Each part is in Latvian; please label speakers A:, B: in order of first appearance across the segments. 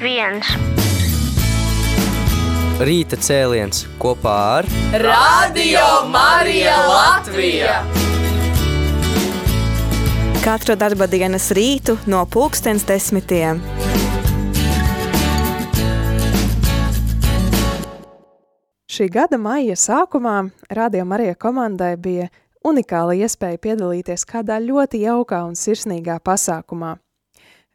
A: viens.
B: Rīta cēliens kopā ar
C: Radio Marija Latvija!
D: Katru darba dienas rītu no pulkstens desmitiem.
E: Šī gada maija sākumā Radio Marija komandai bija unikāla iespēja piedalīties kādā ļoti jaukā un sirsnīgā pasākumā.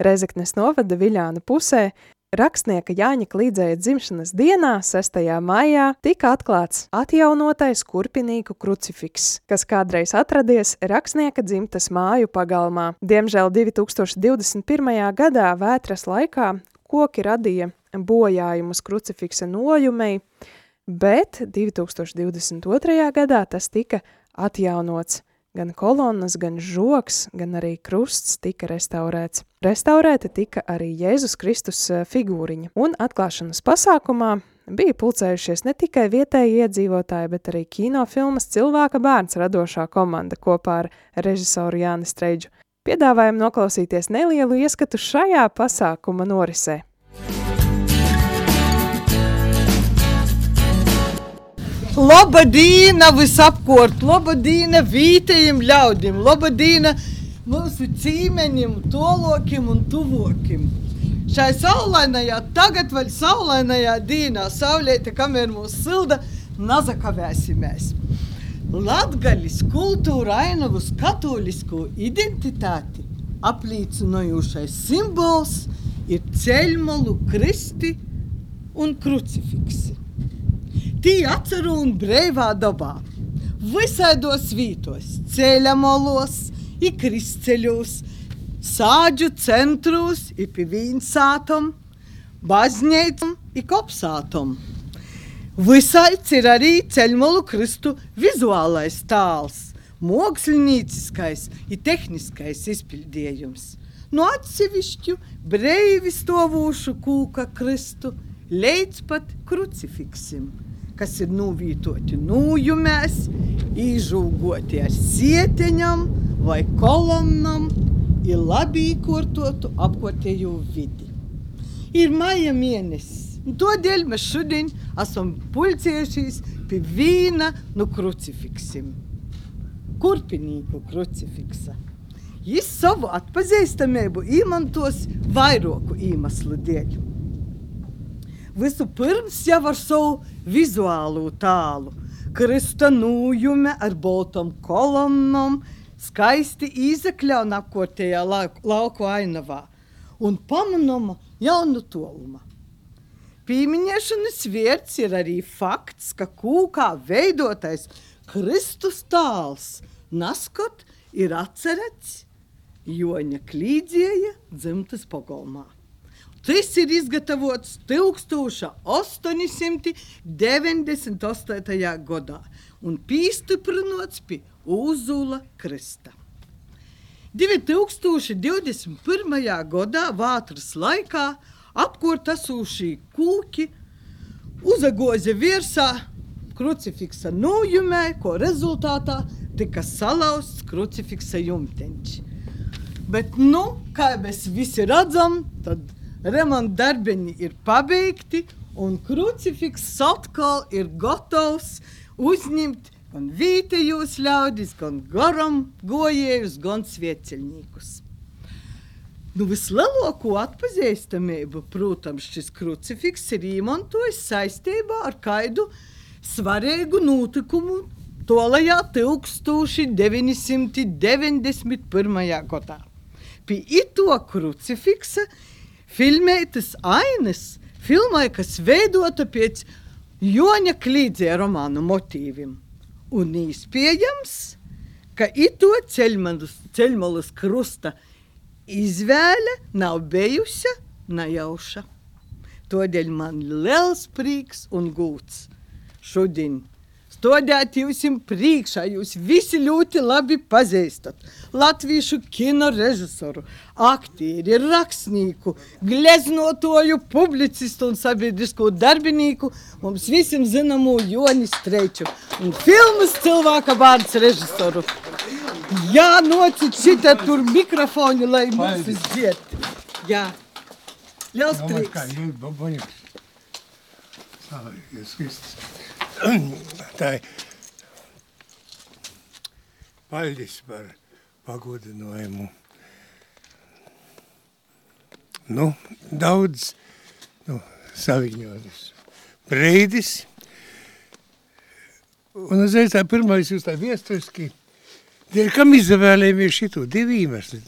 E: Rezeknes novada Viļānu pusē rakstnieka Jāņa Klīdzēja dzimšanas dienā, 6. maijā, tika atklāts atjaunotais kurpinīku krucifiks, kas kādreiz atradies rakstnieka dzimtas māju pagalmā. Diemžēl 2021. gadā vētras laikā koki radīja bojājumus krucifiksa nojumei, bet 2022. gadā tas tika atjaunots. Gan kolonnas, gan žoks, gan arī krusts tika restaurēts. Restaurēta tika arī Jēzus Kristus eh, figūriņa, un atklāšanas pasākumā bija pulcējušies ne tikai vietēji iedzīvotāji, bet arī kinofilmas Cilvēka bērns radošā komanda kopā ar režisoru Jāni Streidžu. Piedāvājam noklausīties nelielu ieskatu šajā pasākuma norisē.
F: Labadīna visapkārt, labadīna vītajiem ļaudīm, labadīna mūsu cīmeņiem, tolokiem un tuvokiem. Šai saulainajā, tagad vēl saulainajā dīnā, saulēta, kamēr mūs silda, nazakavēsimies. Latgalis kultūra ainavus katolisku identitāti apliecinojušais simbols ir ceļmalu kristi un krucifiksi. Tī atceru un breivā dabā. Visādos vītos, ceļamolos, ikristceļos, sāģu centros, ipivīnsātom, baznīcam, ikopsātom. Visaic ir arī ceļmalu kristu vizuālais tāls, mākslinieciskais un tehniskais izpildījums. No atsevišķu breivi stāvošu kūka kristu līdz pat krucifiksim kas ir nuvītoti nūjumēs, izžūgoti ar sieteņam vai kolonnam, ir labi īkortotu apkārtējo vidi. Ir maija mēnesis, un tādēļ mēs šodien esam pulcējušies pie vīna no krucifiksim. Kurpinīgu krucifiksa. Viņš savu atpazīstamību izmantos vairāku iemeslu dēļ. Vispirms jau ar savu vizuālo tālu, krista nūjume ar boltam kolonnam, skaisti izekļauna apkārtējā lauku ainavā un pamanoma jaunu toluma. Pieminēšanas vērts ir arī fakts, ka kūkā veidotais Kristus tāls naskot ir atcerēts Joņa Klīdzieja dzimtas pagalmā. Tas ir izgatavots 1898. gadā un pīstiprinots pie Uzula Krista. 2021. gadā Vātras laikā apkārt esošie kūki uzagoza virsā krucifiksa nojumē, ko rezultātā tika salauzts krucifiksa jumteņš. Bet, nu, kā mēs visi redzam, tad remonta darbiņi ir pabeigti, un krucifiks atkal ir gatavs uzņemt gan vietējos ļaudis, gan garam gojējus, gan svieceļniekus. Nu, vislielāko atpazīstamību, protams, šis krucifiks ir izmantojis saistībā ar kādu svarīgu notikumu tolajā 1991. gadā. Pie ito krucifiksa filmētas ainas, filmai, kas veidota pēc Joņa Klīdzē romānu motīviem. Un iespējams, ka ito ceļmalus krusta izvēle nav bijusi nejauša. Tādēļ man liels prieks un gūts šodien stādīt jums priekšā. Jūs visi ļoti labi pazīstat latviešu kino režisoru, aktieri, rakstnieku, gleznotoju, publicistu un sabiedrisko darbinieku, mums visiem zināmu Joni Streiču un filmas cilvēka vārds režisoru. Jā, nocīt šitā tur mikrofoni, lai mums izdziet. Jā. Liels
A: Domāju, kā
F: prieks.
A: jūs boboņus. Slavējies Kristus. Tā ir paļģis par pagodinājumu. Nu, daudz nu, saviņotas. Breidis. Un uzreiz tā pirmais jūs tā viesturiski. Dēļ kam izvēlējamies šito divu iemeslu?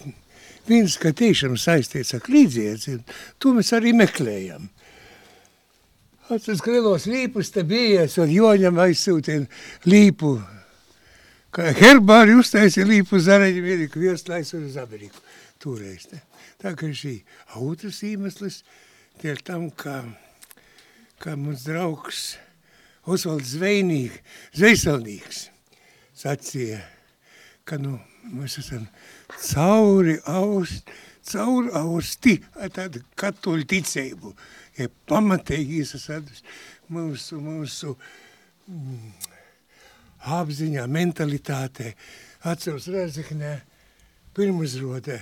A: Viens, ka tiešām saistīts ar klīdziedzi, to mēs arī meklējam. Lielos līpus te bija, es ar Joņam aizsūtīju līpu. Herbāri uztaisīja līpu Zareņu vienīku vieslaisu uz Ameriku. Toreiz. Ne? Tā kā šī otrs iemesls, dēļ tam, ka, ka mums draugs Osvalds Zvejnīgs, Zvejsalnīgs sacīja, ka nu, mēs esam cauri aust, cauri austi ar tādu katoļu ticību. Ja pamatīgi iesasadus mūsu, mūsu mm, apziņā, mentalitātē. Atceros Rezeknē, pirmuzrodē,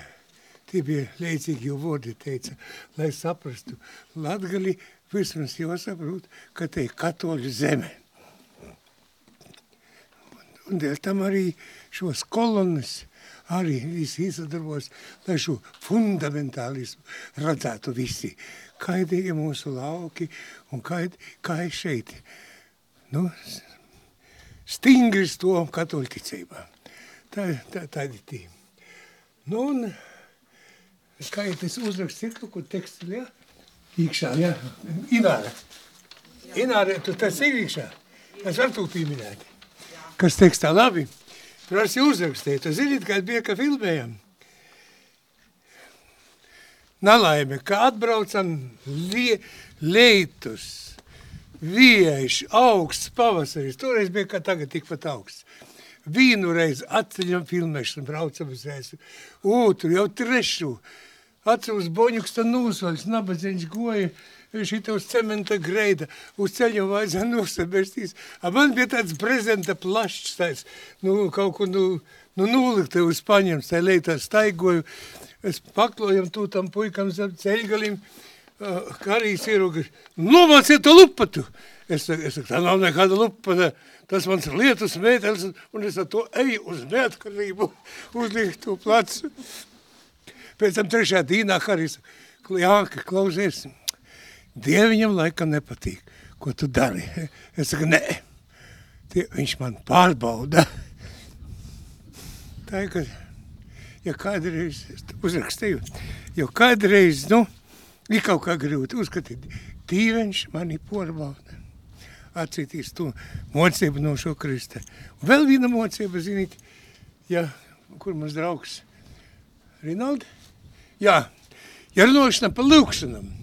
A: tie bija leicīgi jau vārdi teica, lai saprastu Latgali, vismaz jau saprot, ka te ir katoļu zeme. Un dēļ tam arī šos kolonas arī visi izsadarbos, lai šo fundamentālismu redzētu visi. Kaidi ir mūsu lauki un kaidi, kā ir šeit. Nu, stingri stāvam katoļu ticībā. Tā, tā, tādi tī. Nu, un kā ir tas uzraksts ciklu, kur teksts ir, ja? Iekšā, ja? Ināra. Ināra, tu tas ir iekšā. Es varu tu pieminēt. Kas tekstā labi? Jau uzrakstīju. Tu zināt, kad bija, ka filmējam. Nalaime, ka atbraucam lie, leitus, vieši, augsts pavasaris. Toreiz bija, kā tagad tikpat augsts. Vienu reizi atceļam filmēšanu, braucam uzreiz. Otru, jau trešu. Atceros boņuks tā nūsoļs, nabadzeņš goja šitā uz cementa greida, uz ceļiem vajadzēja nosabērstīs. Man bija tāds prezenta plašs, tāds, nu, kaut kur, nu, nu nūlikta uz paņems, tā leitā staigoju. Es paklojam tu tam puikam zem ceļgalim, uh, karīs ierogi, nomāciet to lupatu. Es es saku, tā nav nekāda lupata, tas mans lietus mētelis, un es ar to eju uz neatkarību, uzliek to placu. Pēc tam trešajā dīnā Harijs, Jānka, klausies, Dieviņam laikam nepatīk, ko tu dari. Es saku, nē, Tie, viņš man pārbauda. Tā ir, ka, ja kādreiz, uzrakstīju, jo kādreiz, nu, ir kaut kā grūti uzskatīt, Dieviņš mani pārbauda. Atcītīs to mocību no šo krista. Un vēl viena mocība, zinīt, ja, kur mums draugs Rinaldi? Jā, ja runāšana par lūkšanam.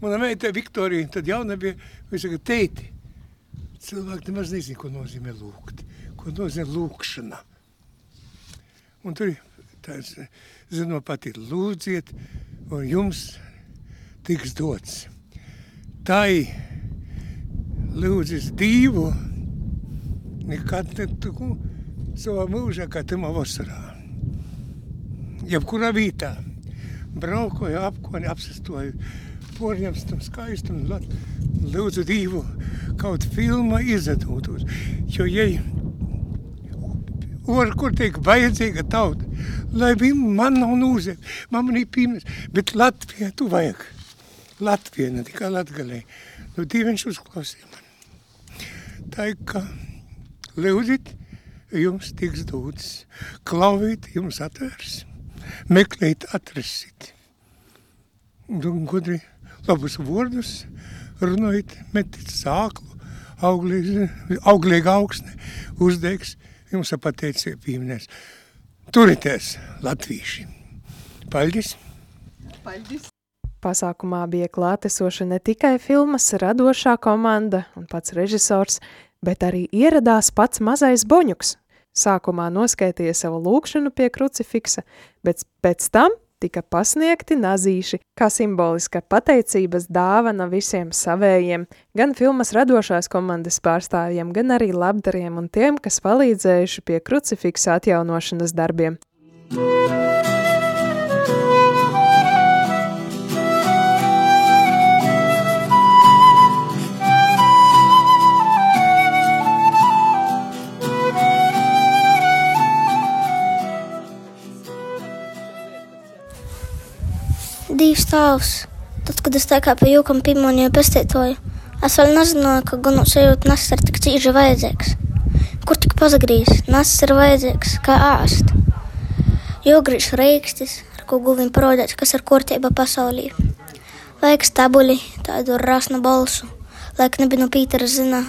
A: Mana meita Viktorija, tad jauna bija, viņa saka, teiti, cilvēki nemaz nezina, ko nozīmē lūgt, ko nozīmē lūkšana. Un tur tāds, zinu, pat ir lūdziet, un jums tiks dots. Tai lūdzis Dievu nekad netiku savā mūžā, kā tamā vasarā. Jebkurā vietā braukoju, apkoni, apsestoju, porņams tam skaistam, lat- lūdzu Dievu kaut filma izdodot. Jo, ja Or, kur tiek vajadzīga tauta, lai viņa man nav nūzē, man man ir pīmes, bet Latvijā tu vajag. Latvija, ne tikai Latgalē. Nu, Dieviņš uzklausīja man. Tā ir, ka lūdzit, jums tiks dots. Klauvīt, jums atvērs. Meklēt, atrasit. Un gudri labus vārdus runājot, metit sāklu, auglīgi, auglīgi augsne, uzdegs, jums pateicīja pieminēs. Turieties, latvīši. Paldies!
F: Paldies!
E: Pasākumā bija klātesoša ne tikai filmas radošā komanda un pats režisors, bet arī ieradās pats mazais Boņuks. Sākumā noskaitīja savu lūkšanu pie krucifiksa, bet pēc tam tika pasniegti nazīši, kā simboliska pateicības dāvana visiem savējiem, gan filmas radošās komandas pārstāvjiem, gan arī labdariem un tiem, kas palīdzējuši pie krucifiksa atjaunošanas darbiem.
G: Dievs tēvs. Tad, kad es tā kā pie jūkam pimonīju pestītoju, es vēl nezināju, ka gunu sajūta nesis ir tik cīži vajadzīgs. Kur tik pazagrīs, nesis ir vajadzīgs, kā āst. Jogrīš reikstis, ar ko guvim parodēt, kas ir kortība pasaulī. Vajag stabuli, tādu rasnu balsu, laik nebija no Pītera zina,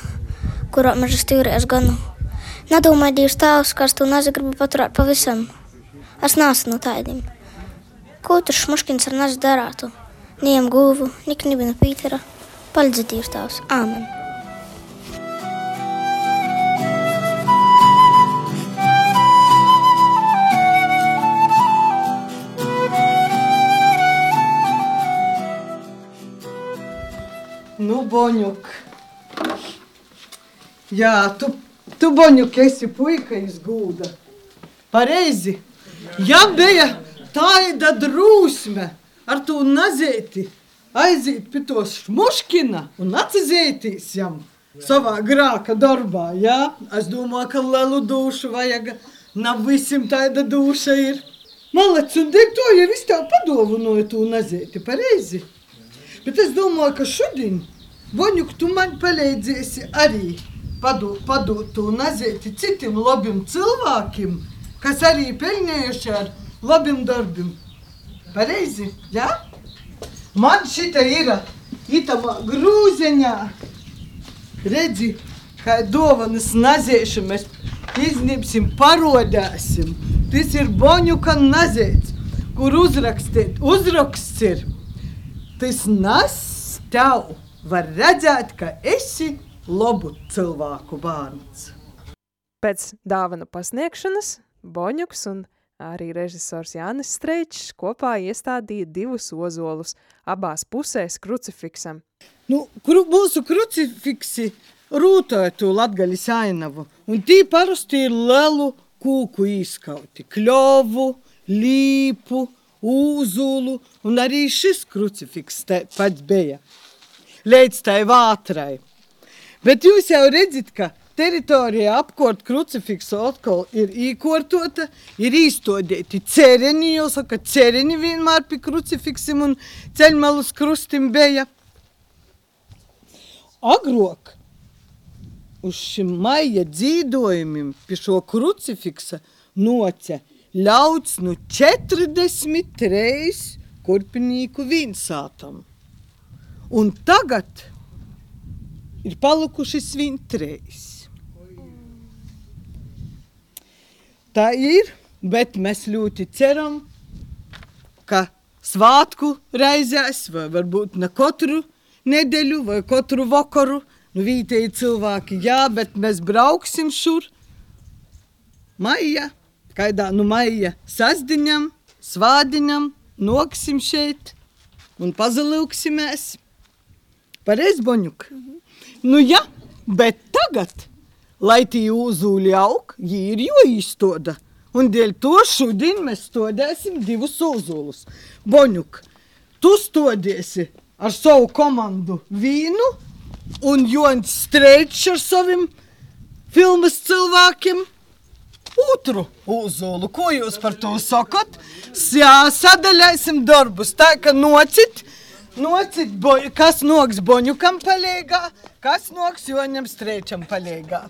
G: kurā meža stīrēs ganu. Nedomāju, Dievs tēvs, kas tu nezagribu paturēt pavisam. Es nāsu no tādiem. Ko tur šmuškins ar nesu darātu? Niem guvu, nik nebija no Pītera. Dievs tēvs. Āmen.
F: Nu, Boņuk. Jā, tu, tu Boņuk, esi puika izgūda. Pareizi. Ja bija tāda drūsme ar to nazēti, aiziet pie tos šmuškina un atsizētīs jam savā grāka darbā, jā? Es domāju, ka lielu dušu vajag, nav visiem tāda duša ir. Malec, un dēļ to jau viss tev padovanoja to nazēti, pareizi. Bet es domāju, ka šodien, Voņuk, tu man palīdzēsi arī padot, padot to nazēti citiem labiem cilvēkiem, kas arī pelnījuši ar labiem darbiem. Pareizi, jā? Ja? Man šita ir itamā grūzeņā. Redzi, kā dovanas nazēšu mēs iznīpsim, parodāsim. Tas ir Boņuka nazēts, kur uzrakstīt, uzraksts ir. Tas nas tev var redzēt, ka esi labu cilvēku bērns.
E: Pēc dāvanu pasniegšanas Boņuks un arī režisors Jānis Streičs kopā iestādīja divus ozolus abās pusēs krucifiksam.
F: Nu, kru, mūsu krucifiksi rūtoja to latgaļas ainavu, un tī parasti ir lielu kūku izskauti, kļovu, līpu, uzulu, un arī šis krucifiks pats bija līdz tai vātrai. Bet jūs jau redzat, ka teritorija apkārt krucifiksu atkal ir īkortota, ir īstodēti cereni, jo saka, cereni vienmēr pie krucifiksim un ceļmalus krustim bija. Agrok uz šim maija dzīdojumim pie šo krucifiksa noca ļauts nu 43 kurpinīku vinsātam. Un tagad ir palikuši svintreis. Tā ir, bet mēs ļoti ceram, ka svātku reizēs, vai varbūt ne katru nedēļu, vai katru vakaru, nu vietēji cilvēki, jā, bet mēs brauksim šur. Maija, kaidā nu maija sasdiņam, svādiņam, noksim šeit un pazalūksimies. Pareizi, Boņuk? Mm -hmm. Nu, jā, bet tagad, lai tie uzūļi aug, viņi ir jo izstoda. Un dēļ to šodien mēs stodēsim divus uzūlus. Boņuk, tu stodiesi ar savu komandu vīnu, un Jons Streičs ar saviem filmas cilvēkiem otru uzulu. Ko jūs par to sakat? Jā, sadaļāsim darbus tā, ka nocit Nocit, boņu, kas noks Boņukam palīgā, kas noks Joņam Strēčam palīgā.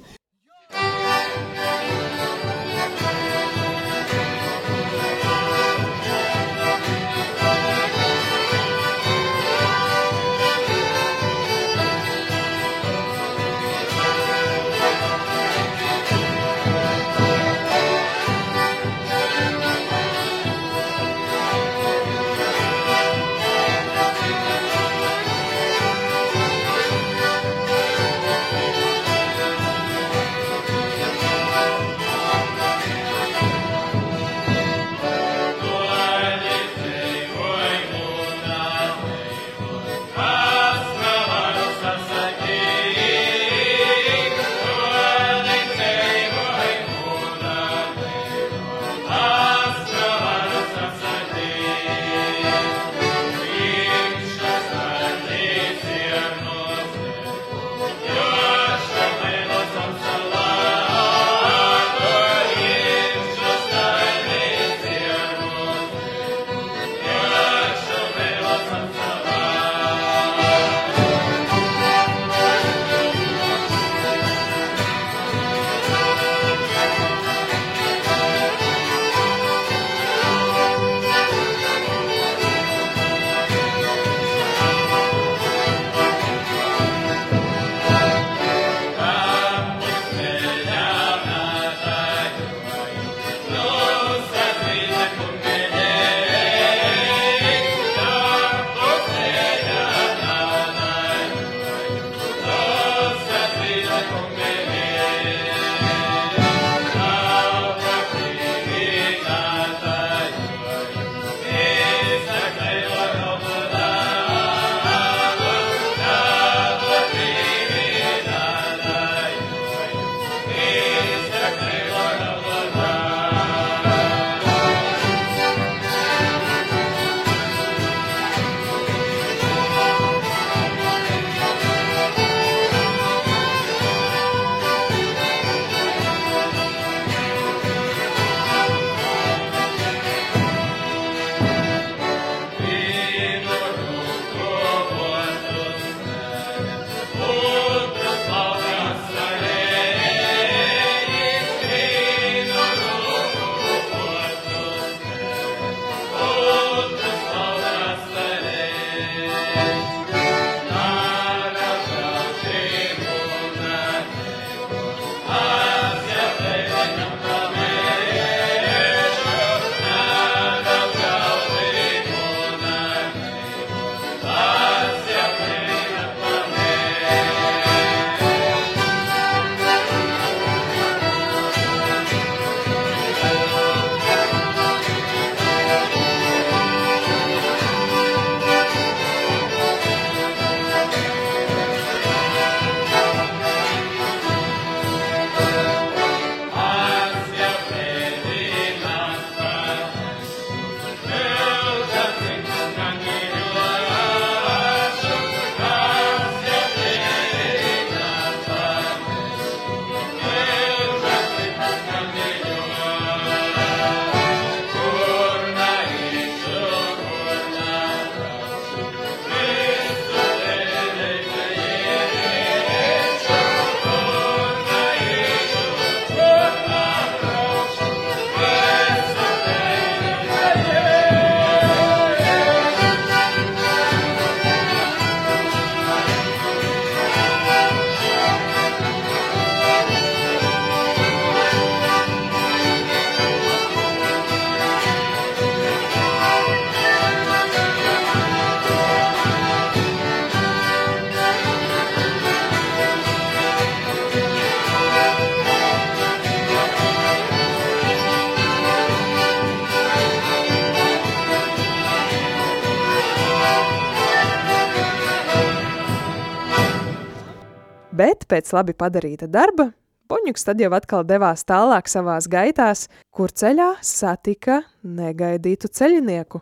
E: Bet pēc labi padarīta darba Boņuks tad jau atkal devās tālāk savās gaitās, kur ceļā satika negaidītu ceļinieku.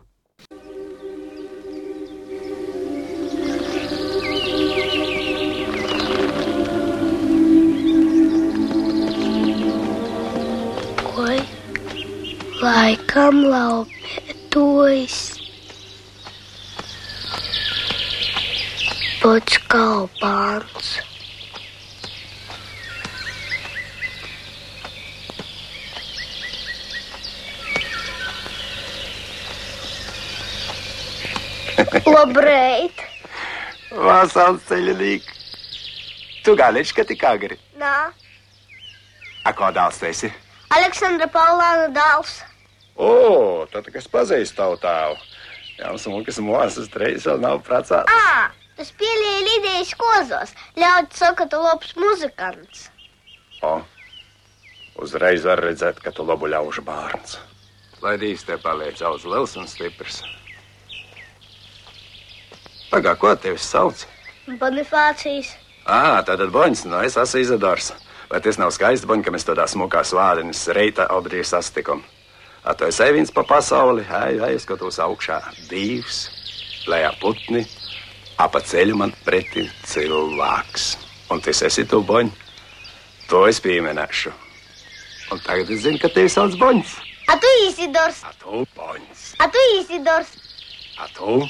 G: Oi, laikam laupētojas. Pats kalpāns. Labrīt!
H: Vasals ceļinīgi. Tu galiņš, ka tik agri.
G: Nā,
H: A ko dāls tu esi?
G: Aleksandra Paulāna dēls.
H: O, tad es pazīstu tavu tēvu. Jā, smukas mūsas treis vēl nav pracāts.
G: Ā, tas pielīja Lidijas kozos. Ļaut saka, tu labs muzikants.
H: O, uzreiz var redzēt, ka tu labu ļaužu bārns. Lai dīs te paliek daudz liels un stiprs. Pagā, ko tevi sauc?
G: Bonifācijas.
H: Ā, tātad boņas, no es esmu Izadors. Vai tas nav skaisti, boņ, ka mēs tādā smukā svādiņas reita obdrī sastikom? A tu esi viens pa pasauli, ai, ai, skatos augšā divs, lejā putni, apa ceļu man pretī cilvēks. Un tas esi tu, boņ, to es pieminēšu. Un tagad es zinu, ka tevi sauc boņs.
G: A tu Isidors.
H: A tu boņs,
G: A tu Isidors.
H: a tu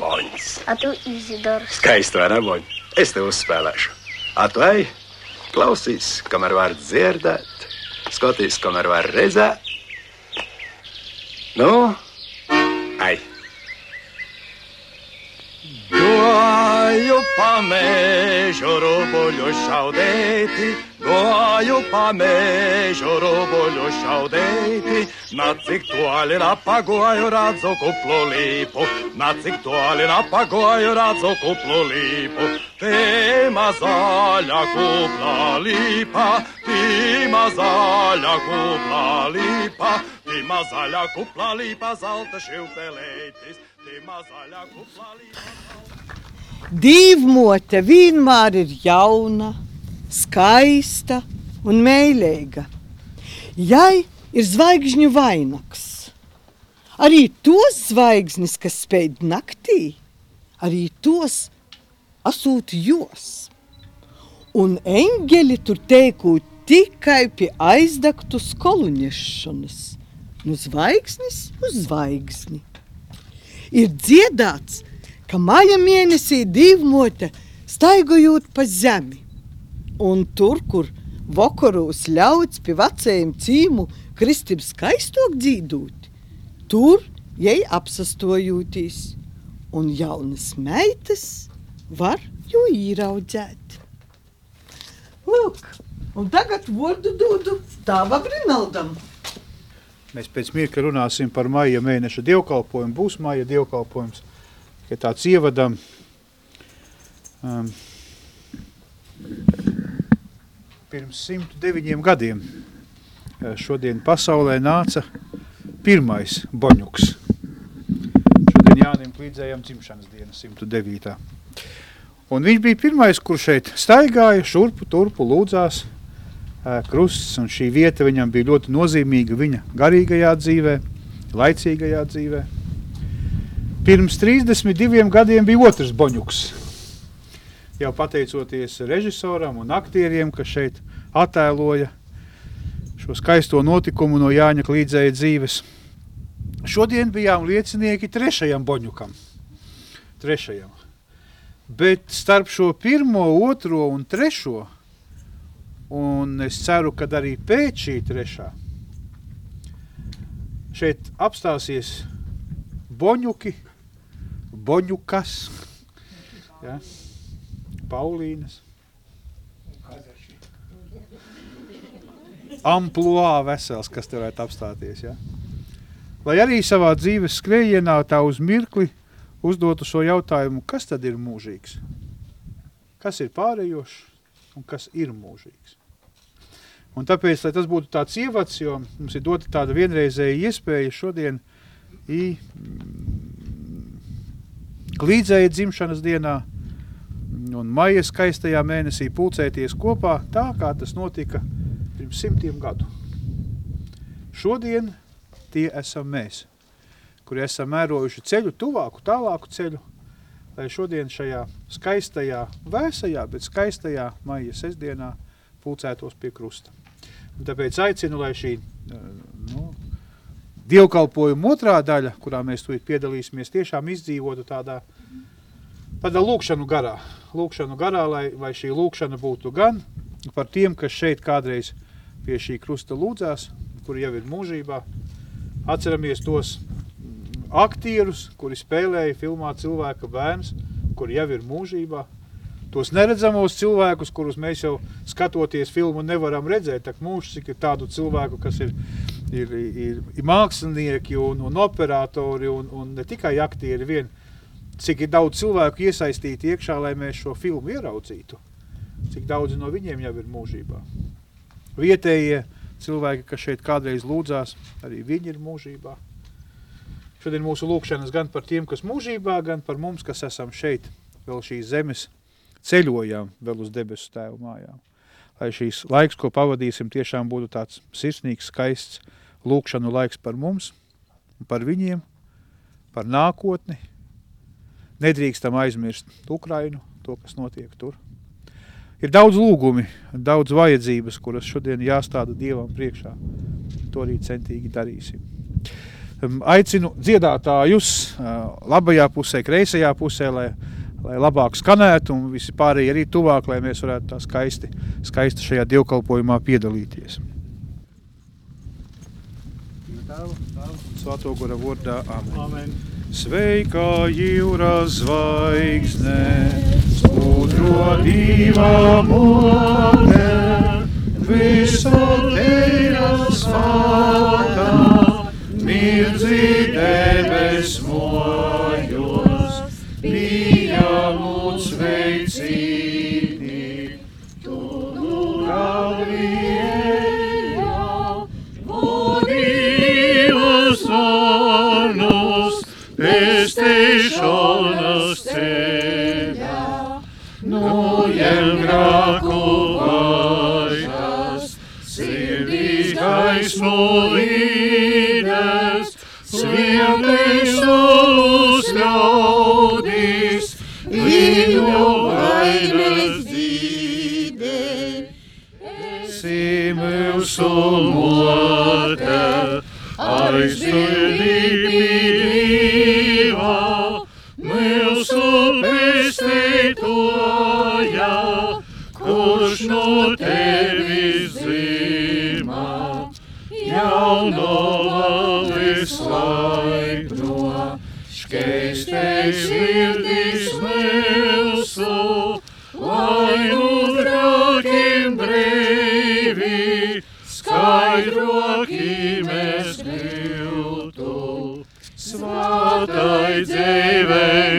H: boņs.
G: A tu Isidors.
H: Skaisti, vai ne, boņ? Es tev uzspēlēšu. A tu ej, klausīs, kamēr var dzirdēt, skatīs, kamēr var redzēt. Nu, ai! Gāju pa mežu rubuļu šaudēti, gāju pa mežu rubuļu šaudēti, na cik toļi napagoju redzu kuplu līpu, na cik toļi napagoju redzu kuplu līpu. Tēma zaļa kupla līpa, tīma zaļa kupla līpa, tīma zaļa kupla līpa, zelta šivpelētis, tīma zaļa kupla līpa.
F: Dīvmote vienmēr ir jauna, skaista un mīlīga. Jai ir zvaigžņu vainags. Arī tos zvaigznes, kas spēj naktī, arī tos asūt jos. Un eņģeļi tur teiktu tikai pie aizdaktu skolu nešanas, no zvaigznes uz zvaigzni. Ir dziedāts, ka maija mēnesī divmote staigājot pa zemi. Un tur, kur vakaros ļauts pie vecajiem cīmu kristib skaistok dzīdūt, tur jai apsastojūtīs, un jaunas meitas var jo īraudzēt. Lūk, un tagad vārdu dodu tava Grinaldam.
I: Mēs pēc mirkļa runāsim par maija mēneša dievkalpojumu. Būs maija dievkalpojums, ka tāds ievadam. Um, pirms 109 gadiem eh, šodien pasaulē nāca pirmais boņuks. Šodien Jānim līdzējām dzimšanas diena 109. Un viņš bija pirmais, kurš šeit staigāja, šurpu, turpu, lūdzās, krusts, un šī vieta viņam bija ļoti nozīmīga viņa garīgajā dzīvē, laicīgajā dzīvē. Pirms 32 gadiem bija otrs boņuks. Jau pateicoties režisoram un aktieriem, kas šeit attēloja šo skaisto notikumu no Jāņa Klīdzēja dzīves. Šodien bijām liecinieki trešajam boņukam. Trešajam. Bet starp šo pirmo, otro un trešo, un es ceru, ka arī pēc šī trešā, šeit apstāsies boņuki, boņukas, ja, Paulīnas, amploā vesels, kas te varētu apstāties. Ja? Lai arī savā dzīves skrējienā tā uz mirkli uzdotu šo jautājumu, kas tad ir mūžīgs? Kas ir pārējošs un kas ir mūžīgs? Un tāpēc, lai tas būtu tāds ievads, jo mums ir dota tāda vienreizēja iespēja šodien i, mm, līdzēja dzimšanas dienā un maija skaistajā mēnesī pulcēties kopā tā, kā tas notika pirms simtiem gadu. Šodien tie esam mēs, kuri esam mērojuši ceļu tuvāku, tālāku ceļu, lai šodien šajā skaistajā, vēsajā, bet skaistajā maija sestdienā pulcētos pie krusta. Tāpēc aicinu, lai šī nu, dievkalpojuma otrā daļa, kurā mēs tūlīt piedalīsimies, tiešām izdzīvotu tādā, tādā lūkšanu garā. Lūkšanu garā, lai, lai šī lūkšana būtu gan par tiem, kas šeit kādreiz pie šī krusta lūdzās, kuri jau ir mūžībā. Atceramies tos aktierus, kuri spēlēja filmā cilvēka bērns, kuri jau ir mūžībā. Tos neredzamos cilvēkus, kurus mēs jau skatoties filmu nevaram redzēt, tak mūžs, cik ir tādu cilvēku, kas ir ir, ir, ir mākslinieki un, un operatori un, un ne tikai aktieri vien, cik ir daudz cilvēku iesaistīti iekšā, lai mēs šo filmu ieraudzītu. Cik daudz no viņiem jau ir mūžībā. Vietējie cilvēki, kas šeit kādreiz lūdzās, arī viņi ir mūžībā. Šodien mūsu lūkšanas gan par tiem, kas mūžībā, gan par mums, kas esam šeit, vēl šīs zemes ceļojām vēl uz debesu tēvu mājām. Lai šīs laiks, ko pavadīsim, tiešām būtu tāds sirsnīgs, skaists, lūkšanu laiks par mums, par viņiem, par nākotni. Nedrīkstam aizmirst Ukrainu, to, kas notiek tur. Ir daudz lūgumi, daudz vajadzības, kuras šodien jāstāda Dievam priekšā. To arī centīgi darīsim. Aicinu dziedātājus labajā pusē, kreisajā pusē, lai, lai labāk skanētu un visi pārējie arī tuvāk, lai mēs varētu tā skaisti, skaisti šajā dievkalpojumā piedalīties. Svētā gara vārdā. Amen. Amen. Sveika jūra zvaigzne, skudro divā mote, visu teira svātā, mirdzi debes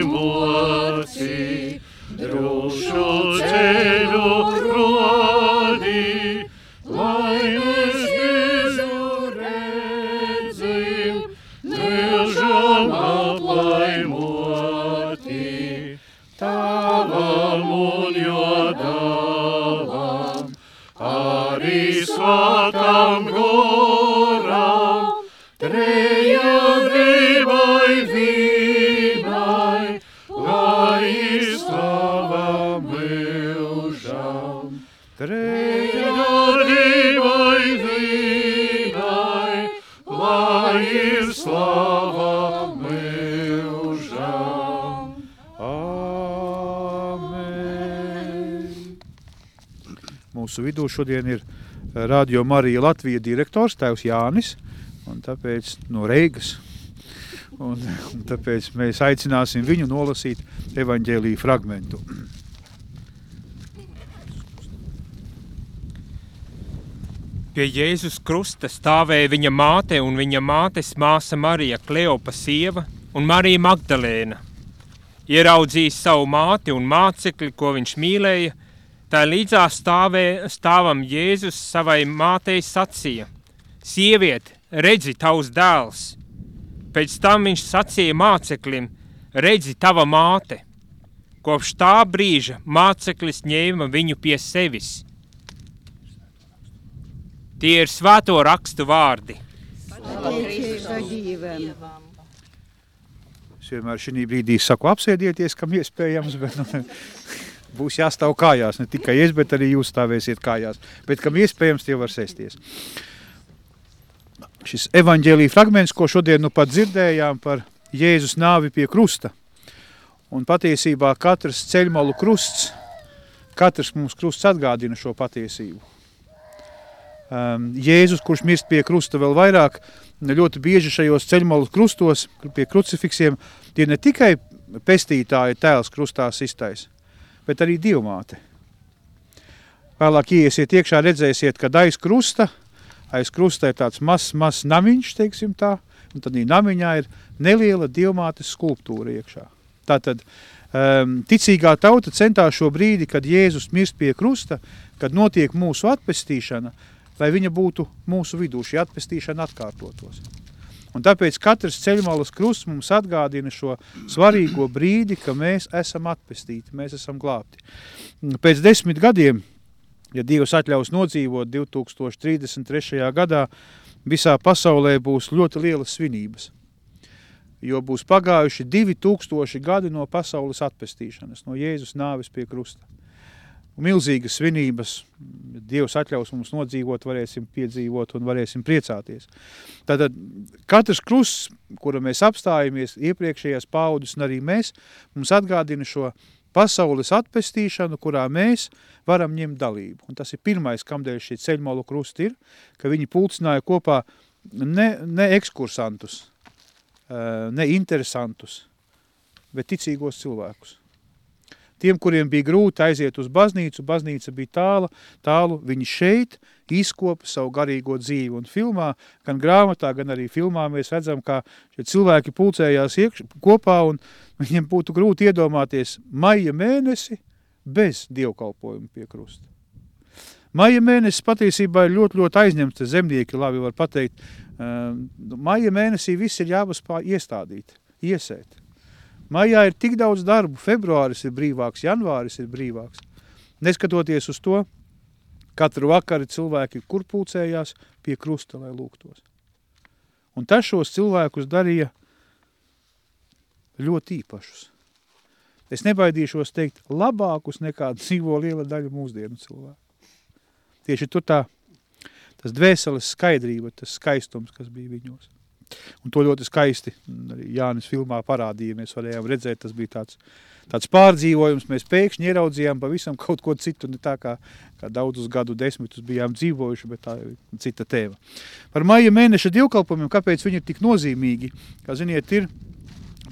I: moi. Vidū šodien ir Radio Marija Latvija direktors tēvs Jānis, un tāpēc no Reigas. Un, un tāpēc mēs aicināsim viņu nolasīt evaņģēlīju fragmentu.
J: Pie Jēzus krusta stāvēja viņa māte un viņa mātes māsa Marija Kleopa sieva un Marija Magdalēna. Ieraudzījis savu māti un mācekli, ko viņš mīlēja, tā līdzās stāvē, stāvam Jēzus savai mātei sacīja: Sieviet, redzi tavs dēls! Pēc tam viņš sacīja māceklim: Redzi tava māte! Kopš tā brīža māceklis ņēma viņu pie sevis. Tie ir svēto rakstu vārdi.
I: Es vienmēr šī brīdī saku apsēdieties, kam iespējams, bet nu, būs jāstāv kājās. Ne tikai es, bet arī jūs stāvēsiet kājās. Bet kam iespējams, tie var sēsties. Šis evaņģēlīja fragments, ko šodien nu pat dzirdējām par Jēzus nāvi pie krusta. Un patiesībā katrs ceļmalu krusts, katrs mums krusts atgādina šo patiesību. Um, Jēzus, kurš mirst pie krusta vēl vairāk, ļoti bieži šajos ceļmalu krustos, pie krucifiksiem, tie ne tikai pestītāja tēls krustā sistais, bet arī dievmāte. Vēlāk iesiet iekšā, redzēsiet, kad aiz krusta, aiz krusta ir tāds mazs, mazs namiņš, teiksim tā, un tad namiņā ir neliela dievmātes skulptūra iekšā. Tātad um, ticīgā tauta centās šo brīdi, kad Jēzus mirst pie krusta, kad notiek mūsu atpestīšana, lai viņa būtu mūsu vidū, šī atpestīšana atkārtotos. Un tāpēc katrs ceļmalas krusts mums atgādina šo svarīgo brīdi, ka mēs esam atpestīti, mēs esam glābti. Pēc desmit gadiem, ja Dievs atļaus nodzīvot 2033. gadā, visā pasaulē būs ļoti lielas svinības. Jo būs pagājuši 2000 gadi no pasaules atpestīšanas, no Jēzus nāves pie krusta milzīgas svinības, Dievs atļaus mums nodzīvot, varēsim piedzīvot un varēsim priecāties. Tātad katrs krusts, kura mēs apstājamies, iepriekšējās paudas un arī mēs, mums atgādina šo pasaules atpestīšanu, kurā mēs varam ņemt dalību. Un tas ir pirmais, kamdēļ šī ceļmalu krusti ir, ka viņi pulcināja kopā ne, ne ekskursantus, eh, ne interesantus, bet ticīgos cilvēkus. Tiem, kuriem bija grūti aiziet uz baznīcu, baznīca bija tāla, tālu, viņi šeit izkopa savu garīgo dzīvi. Un filmā, gan grāmatā, gan arī filmā mēs redzam, kā šie cilvēki pulcējās iekš, kopā un viņiem būtu grūti iedomāties maija mēnesi bez dievkalpojuma pie krusta. Maija mēnesis patiesībā ir ļoti, ļoti aizņemts, zemnieki labi var pateikt. Maija mēnesī viss ir jāpaspā iestādīt, iesēt. Maijā ir tik daudz darbu, februāris ir brīvāks, janvāris ir brīvāks. Neskatoties uz to, katru vakaru cilvēki kur pulcējās pie krusta, lai lūgtos. Un tas šos cilvēkus darīja ļoti īpašus. Es nebaidīšos teikt labākus nekā dzīvo liela daļa mūsdienu cilvēku. Tieši tur tā, tas dvēseles skaidrība, tas skaistums, kas bija viņos. Un to ļoti skaisti Jānis filmā parādīja. Mēs varējām redzēt, tas bija tāds, tāds pārdzīvojums. Mēs pēkšņi ieraudzījām pavisam kaut ko citu, ne tā kā, kā daudzus gadu desmitus bijām dzīvojuši, bet tā ir cita tēma. Par maija mēneša divkalpojumiem, kāpēc viņi ir tik nozīmīgi, kā ziniet, ir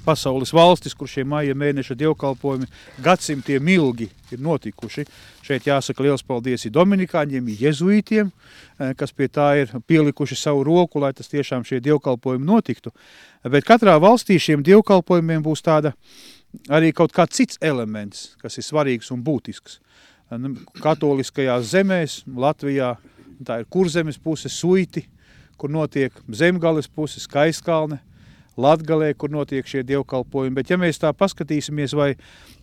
I: pasaules valstis, kur šie maija mēneša dievkalpojumi gadsimtiem ilgi ir notikuši. Šeit jāsaka liels paldies dominikāņiem, ir jezuītiem, eh, kas pie tā ir pielikuši savu roku, lai tas tiešām šie dievkalpojumi notiktu. Bet katrā valstī šiem dievkalpojumiem būs tāda arī kaut kāds cits elements, kas ir svarīgs un būtisks. Nu, katoliskajās zemēs, Latvijā, tā ir kurzemes puse, suiti, kur notiek zemgales puse, skaistkalne, Latgalē, kur notiek šie dievkalpojumi, bet ja mēs tā paskatīsimies, vai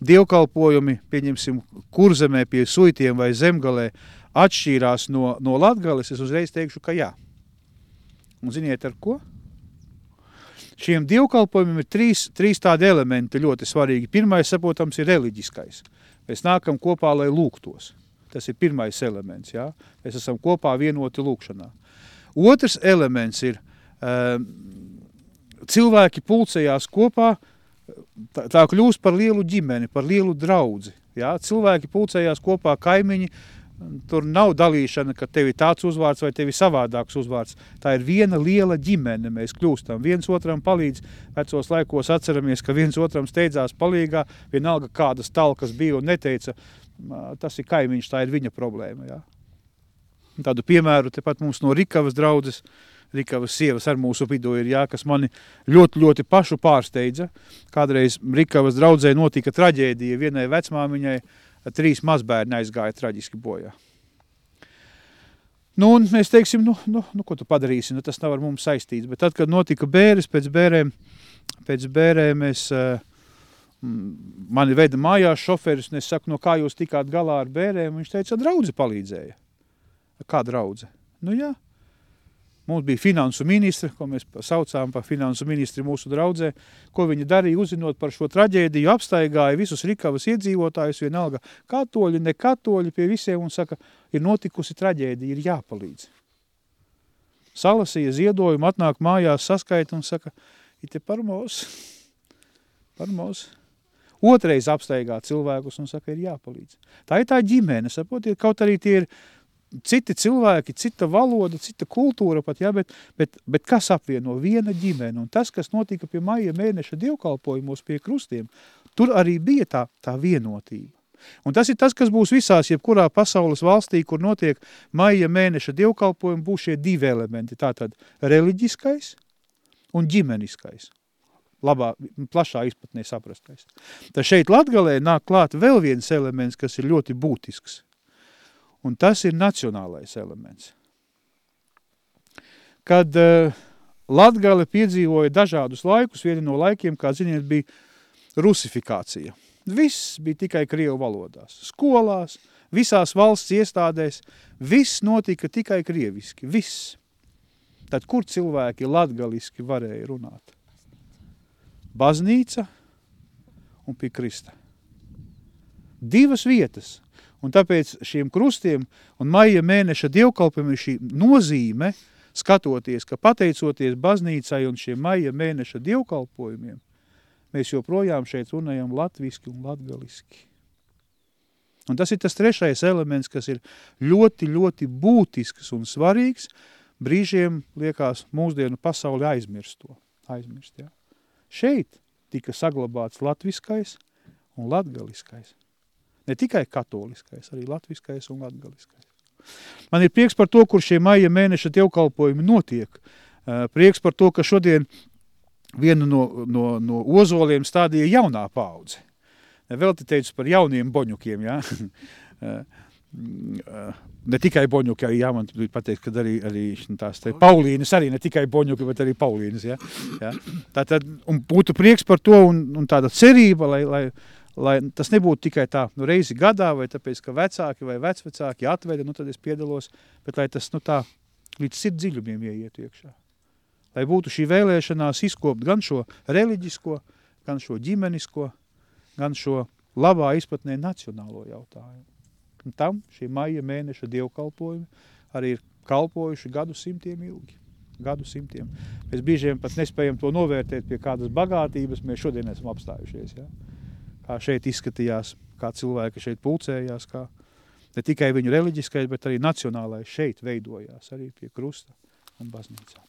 I: dievkalpojumi, pieņemsim, kurzemē pie suitiem vai zemgalē, atšķīrās no, no Latgales, es uzreiz teikšu, ka jā. Un ziniet ar ko? Šiem dievkalpojumiem ir trīs, trīs tādi elementi ļoti svarīgi. Pirmais, saprotams, ir reliģiskais. Mēs nākam kopā, lai lūgtos. Tas ir pirmais elements, jā? Mēs esam kopā vienoti lūkšanā. Otrs elements ir uh, cilvēki pulcējās kopā, tā, tā kļūst par lielu ģimeni, par lielu draudzi. Ja? Cilvēki pulcējās kopā kaimiņi, tur nav dalīšana, ka tev ir tāds uzvārds vai tev ir savādāks uzvārds. Tā ir viena liela ģimene, mēs kļūstam. Viens otram palīdz, vecos laikos atceramies, ka viens otram steidzās palīgā, vienalga kādas talkas bija un neteica, tas ir kaimiņš, tā ir viņa problēma. Ja? Tādu piemēru tepat mums no Rikavas draudzes, uh, Rikavas sievas ar mūsu vidū ir, jā, kas mani ļoti, ļoti pašu pārsteidza. Kādreiz Rikavas draudzē notika traģēdija, vienai vecmāmiņai trīs mazbērni aizgāja traģiski bojā. Nu, un mēs teiksim, nu, nu, nu, ko tu padarīsi, nu, tas nav ar mums saistīts. Bet tad, kad notika bēres pēc bērēm, pēc bērēm es, mani veda mājās šoferis, un es saku, no kā jūs tikāt galā ar bērēm, viņš teica, draudze palīdzēja. Kā draudze? Nu jā. Mums bija finansu ministra, ko mēs saucām par finansu ministri mūsu draudzē, ko viņi darīja, uzzinot par šo traģēdiju, apstaigāja visus Rikavas iedzīvotājus, vienalga katoļi, ne katoļi pie visiem un saka, ir notikusi traģēdija, ir jāpalīdz. Salasīja ziedojumu, atnāk mājās, saskaita un saka, ir te par mūsu, par mūsu. Otreiz apstaigā cilvēkus un saka, ir jāpalīdz. Tā ir tā ģimene, saprotiet, kaut arī tie ir citi cilvēki, cita valoda, cita kultūra pat, ja, bet, bet, bet kas apvieno viena ģimene? Un tas, kas notika pie maija mēneša dievkalpojumos pie krustiem, tur arī bija tā, tā vienotība. Un tas ir tas, kas būs visās, jebkurā pasaules valstī, kur notiek maija mēneša dievkalpojumi, būs šie divi elementi. Tātad reliģiskais un ģimeniskais. Labā, plašā izpratnē saprastais. Tad šeit Latgalē nāk klāt vēl viens elements, kas ir ļoti būtisks. Un tas ir nacionālais elements. Kad uh, Latgale piedzīvoja dažādus laikus, viena no laikiem, kā ziniet, bija rusifikācija. Viss bija tikai krievu valodās. Skolās, visās valsts iestādēs, viss notika tikai krieviski. Viss. Tad kur cilvēki latgaliski varēja runāt? Baznīca un pie Krista. Divas vietas, Un tāpēc šiem krustiem un maija mēneša dievkalpiem ir šī nozīme, skatoties, ka pateicoties baznīcai un šiem maija mēneša dievkalpojumiem, mēs joprojām šeit runājam latviski un latgaliski. Un tas ir tas trešais elements, kas ir ļoti, ļoti būtisks un svarīgs, brīžiem liekas mūsdienu pasauli aizmirsto. Aizmirst, ja? Šeit tika saglabāts latviskais un latgaliskais. Ne tikai katoliskais, arī latviskais un latgaliskais. Man ir prieks par to, kur šie maija mēneša dievkalpojumi notiek. Prieks par to, ka šodien vienu no, no, no ozoliem stādīja jaunā paudze. Vēl te teicu par jauniem boņukiem, ja? ne tikai boņuki, jā, man pateikt, ka arī, arī tās te Paulīnas, arī ne tikai boņuki, bet arī Paulīnas, ja? ja? Tātad, un būtu prieks par to un, un tāda cerība, lai, lai, lai tas nebūtu tikai tā nu, reizi gadā, vai tāpēc, ka vecāki vai vecvecāki atveda, nu tad es piedalos, bet lai tas nu, tā līdz sirds dziļumiem ieiet iekšā. Lai būtu šī vēlēšanās izkopt gan šo reliģisko, gan šo ģimenisko, gan šo labā izpratnē nacionālo jautājumu. Un tam šī maija mēneša dievkalpojumi arī ir kalpojuši gadu simtiem ilgi. Gadu simtiem. Mēs biežiem pat nespējam to novērtēt pie kādas bagātības, mēs šodien esam apstājušies. Ja? Kā šeit izskatījās, kā cilvēki šeit pulcējās, kā ne tikai viņu reliģiskais, bet arī nacionālais šeit veidojās, arī pie krusta un baznīcā.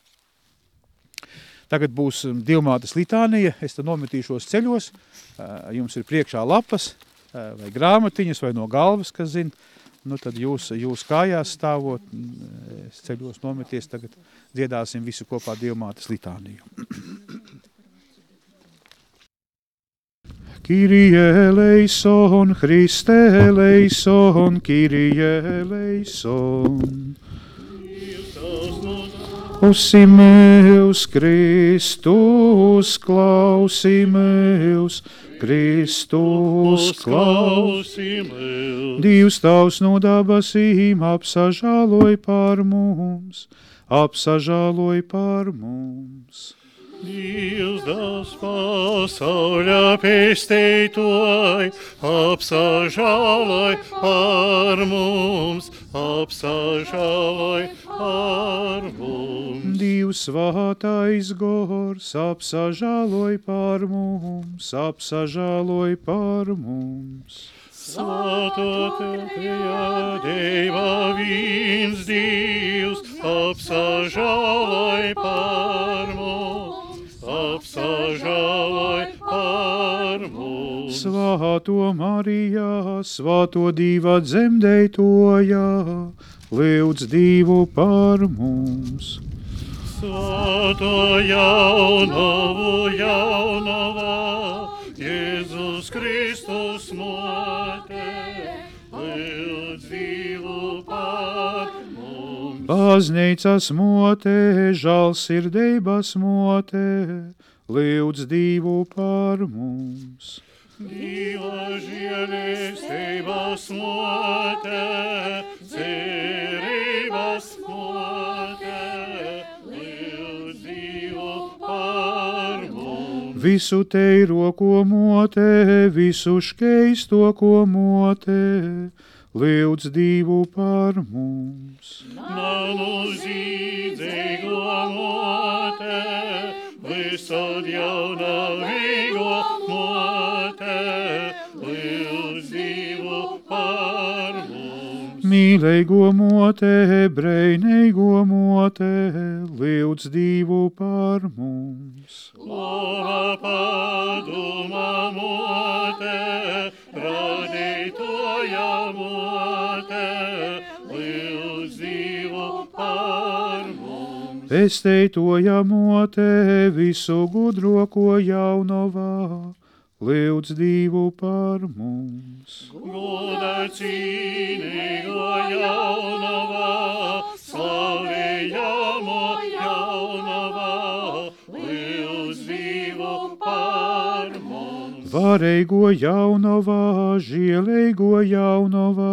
I: Tagad būs um, divmātes litānija, es te nometīšos ceļos, jums ir priekšā lapas vai grāmatiņas vai no galvas, kas zina, nu tad jūs, jūs kājās stāvot, es ceļos nometies, tagad dziedāsim visu kopā divmātes litāniju. Kyrie eleison, Christe eleison, Kyrie eleison. Klausimies, Kristus, klausimies, Kristus, klausimies. Dievs tavs no dabasīm apsažāloj par mums, apsažāloj par mums.
K: Dievs das pasauļa pēsteitojai, apsažāloj par mums, apsažāloj par mums.
I: Dievs svātais gors, apsažāloj par mums, apsažāloj par mums.
K: Svētākajā Dieva viens Dievs, apsažāloj par mums apsažāloj par mums.
I: Svāto Marijā, svāto dīvā dzemdētojā, lūdz divu par mums.
K: Svāto jaunavu jaunavā, Jēzus Kristus motē,
I: Baznīcas motē, žālsirdības motē, lūdz divu par mums.
K: Dieva žēlestības mote, cerības mote, lūdz Dievu par mums.
I: Visu teiro, ko mote, visu skeisto, ko mote, lūdz Dievu par mums.
K: Mote, visod jaunavīgo mote, lūdz Dievu par mums.
I: Mīlēgo mote, breinīgo mote, lūdz Dievu par mums.
K: Lova paduma mote, radītoja mote, lūdz Dievu par mums.
I: Pesteitoja mote, visu gudro, ko jaunavā, lūdz Dievu par mums.
K: Goda cīnīgo jaunavā, slavējamo jaunavā, lūdz Dievu par mums.
I: Varēgo jaunavā, žielēgo jaunavā,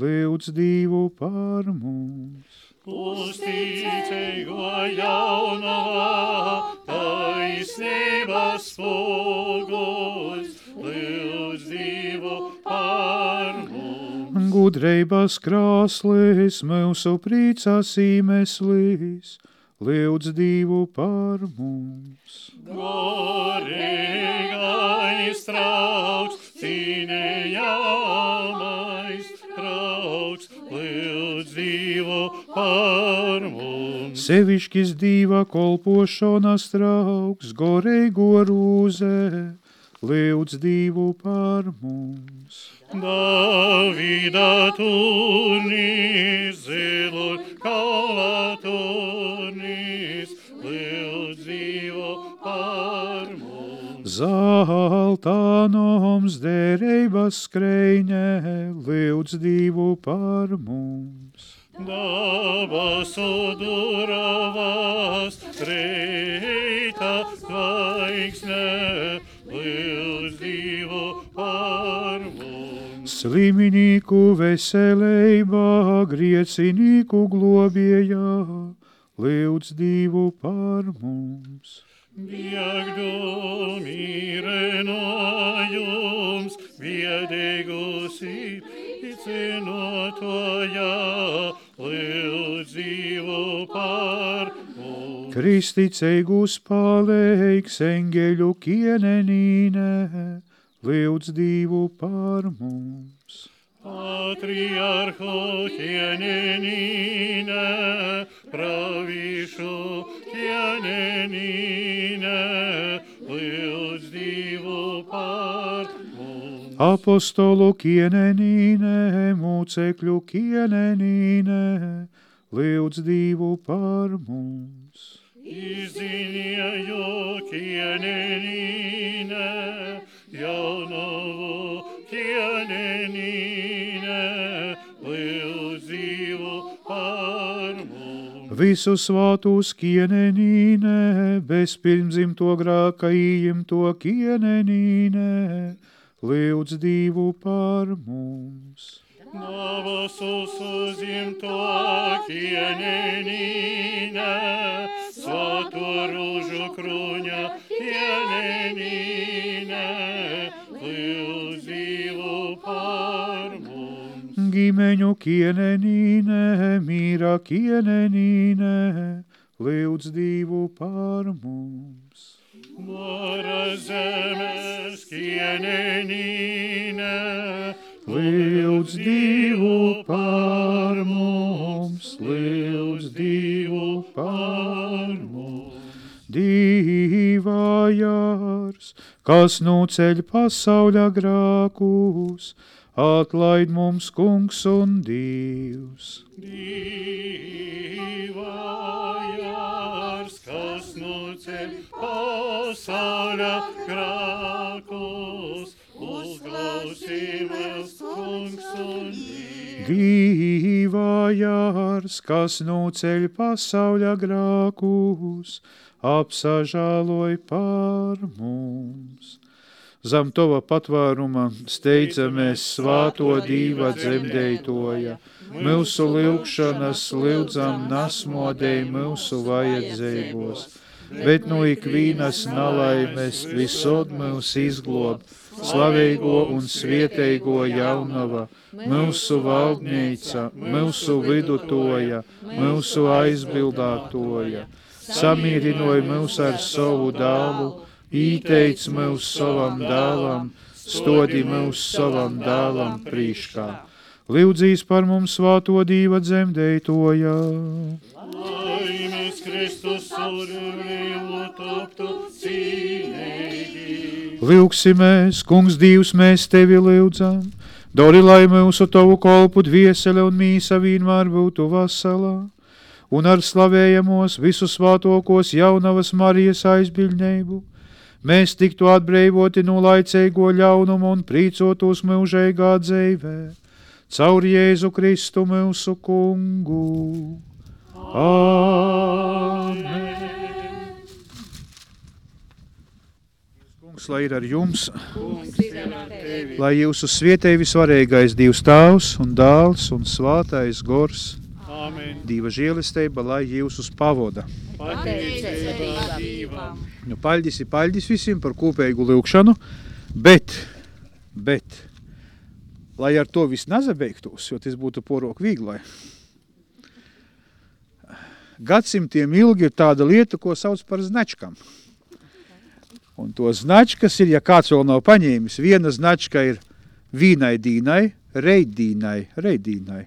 I: lūdz Dievu par mums.
K: Uzticīgo jaunavā, taisnības spoguļs, lūdz Dievu par mums.
I: Gudreibas krāslis, mūsu prīcās īmeslīs, lūdz Dievu par mums.
K: Gorīgais trauks, cīnījamais trauks, lūdz Dievu par mums.
I: Sevišķis dīva kolpošanas trauks, goreigo rūzē, lūdz Dievu par mums.
K: Davida turnīs, zilu kaulā Dievu par mums.
I: Derības skrejņē, lūdz Dievu par mums.
K: Dabasu duravās, reita zvaigzne, lūdz Dievu par mums.
I: Sliminīku veselībā, griecinīku globējā, lūdz Dievu par mums.
K: Biegdu mīre no jums, biedīgus īcinotojā, lūdz Dievu par mums.
I: Kristiceigus palīgs eņģeļu kienenīne, lūdz Dievu par mums.
K: Patriarcho kienenīne, pravišu kienenīne, lūdz Dievu par mums.
I: Apostolu kienenīne, mūcekļu kienenīne, lūdz Dievu par mums.
K: Izziņēju kienenīne, jaunavu
I: Visu svātus kienenīne, bezpirmzimto grāka īimto kienenīne, lūdz Dievu par mums.
K: Navasus uzimto kienenīne, svāto rūžu kruņa kienenīne, lūdz Dievu par mums.
I: Gimeņu kienenīne, mīra kienenīne, lūdz Dievu par mums.
K: Mora zemes kienenīne,
I: Lūdz Dievu par mums, lūdz Dievu par mums. Dīvā jārs, kas nuceļ pasauļa grākus, atlaid mums kungs un Dievs.
K: Divājārs, kas nu ceļ pasaulē grākus, uzklausīmies kungs un.
I: Dīvā jārs, kas nuceļ pasauļa grākus, apsažāloj par mums. Zam tova patvāruma steidzamies svāto dīva dzemdētoja. Mūsu lūgšanas lūdzam nasmodēji mūsu vajadzībos, bet no ikvīnas nalaimes visod mūs izglob, slavīgo un svieteigo jaunava, mūsu valdnīca, mūsu vidutoja, mūsu aizbildātoja. Samierinoja mūs ar savu dālu, īteic mūs savam dālam, stodi mūs savam dālam prīškā. Lūdzīs par mums svāto dīva dzemdētojā.
K: Laimes Kristus urvīlu toptu cīnēji.
I: Lūksimies, kungs Dievs, mēs tevi lūdzam, dori lai mūsu tavu kolpu dviesele un mīsa vienmēr būtu vasalā, un ar slavējamos visu svātokos jaunavas Marijas aizbiļņēbu, mēs tiktu atbrīvoti no laicīgo ļaunumu un prīcotos mūžīgā dzīvē, caur Jēzu Kristu mūsu kungu. Amen. Kungs, lai ir ar jums, lai jūsu svietē visvarīgais Dievs tavs un dāls un svātais gors,
K: Amen.
I: Dieva žēlistība, lai jūs uz pavoda. Nu, paļģis ir paļģis visiem par kopēju lūkšanu, bet, bet, lai ar to viss nezabeigtos, jo tas būtu porok vīglai. Gadsimtiem ilgi ir tāda lieta, ko sauc par značkam. Un to značkas ir, ja kāds vēl nav paņēmis, viena značka ir vīnai dīnai, reidīnai, reidīnai.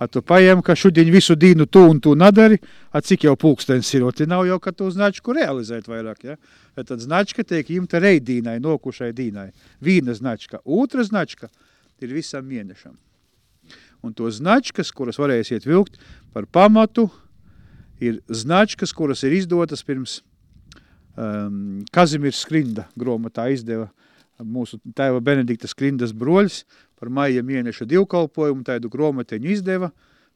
I: A tu paņem, ka šodien visu dienu tu un tu nadari, a cik jau pulkstens ir, te nav jau, ka tu značku realizēt vairāk, ja? Bet tad značka tiek imta reidīnai, nokušai dīnai. Vīna značka. Otra značka ir visam mēnešam. Un to značkas, kuras varēsiet vilkt par pamatu, ir značkas, kuras ir izdotas pirms um, Kazimirs Skrinda grāmatā izdeva mūsu tēva Benedikta Skrindas broļs par maija mēneša divkalpojumu, tādu grāmatiņu izdeva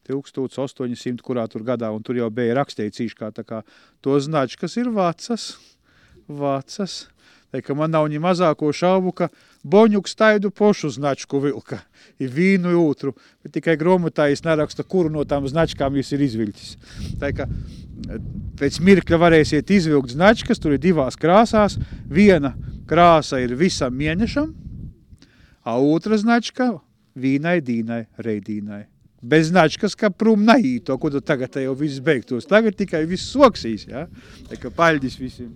I: 1800, kurā tur gadā, un tur jau bija rakstīts īškā, tā kā to značkas ir vecas, vecas. Tā ka man nav ni mazāko šaubu, ka Boņuks taidu pošu značku vilka, ir vīnu otru, bet tikai grāmatā es neraksta, kuru no tām značkām jūs ir izvilcis. Tā ka pēc mirkļa varēsiet izvilkt značkas, tur ir divās krāsās. Viena krāsa ir visam mēnešam, a otra značka vīnai, dīnai, reidīnai. Bez značkas, ka prom naīto, ko tu tagad jau viss beigtos. Tagad tikai viss soksīs, ja? Tā kā paļģis visiem.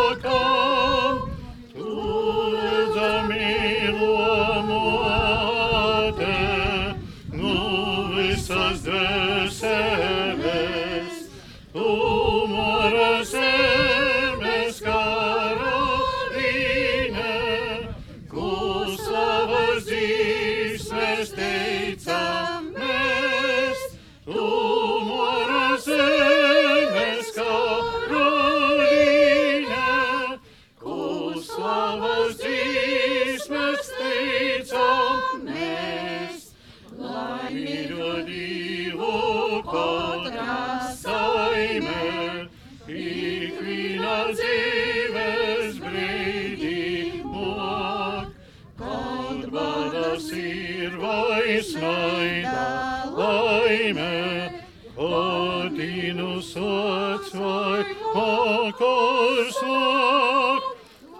K: badas ir vai snaida laime, Odinu sots vai akors lok,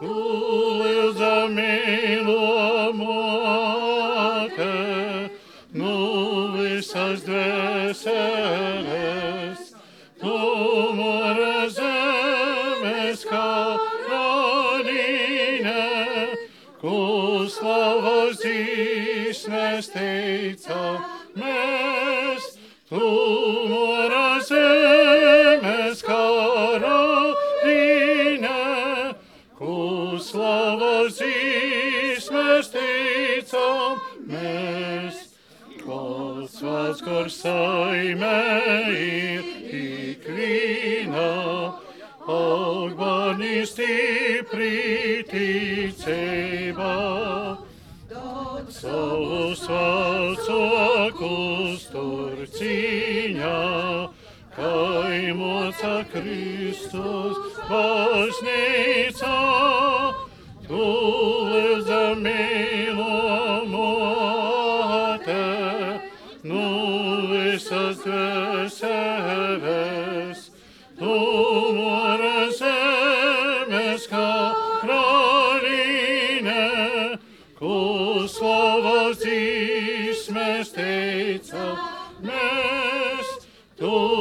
K: Lūdza mīlo mote, nu visas dvēseles,
L: saime ir ikviena, augmanī stipri ticība. Savus vecākus tur cīņā, kaimoca Kristus
K: baznīca. Tur Oh.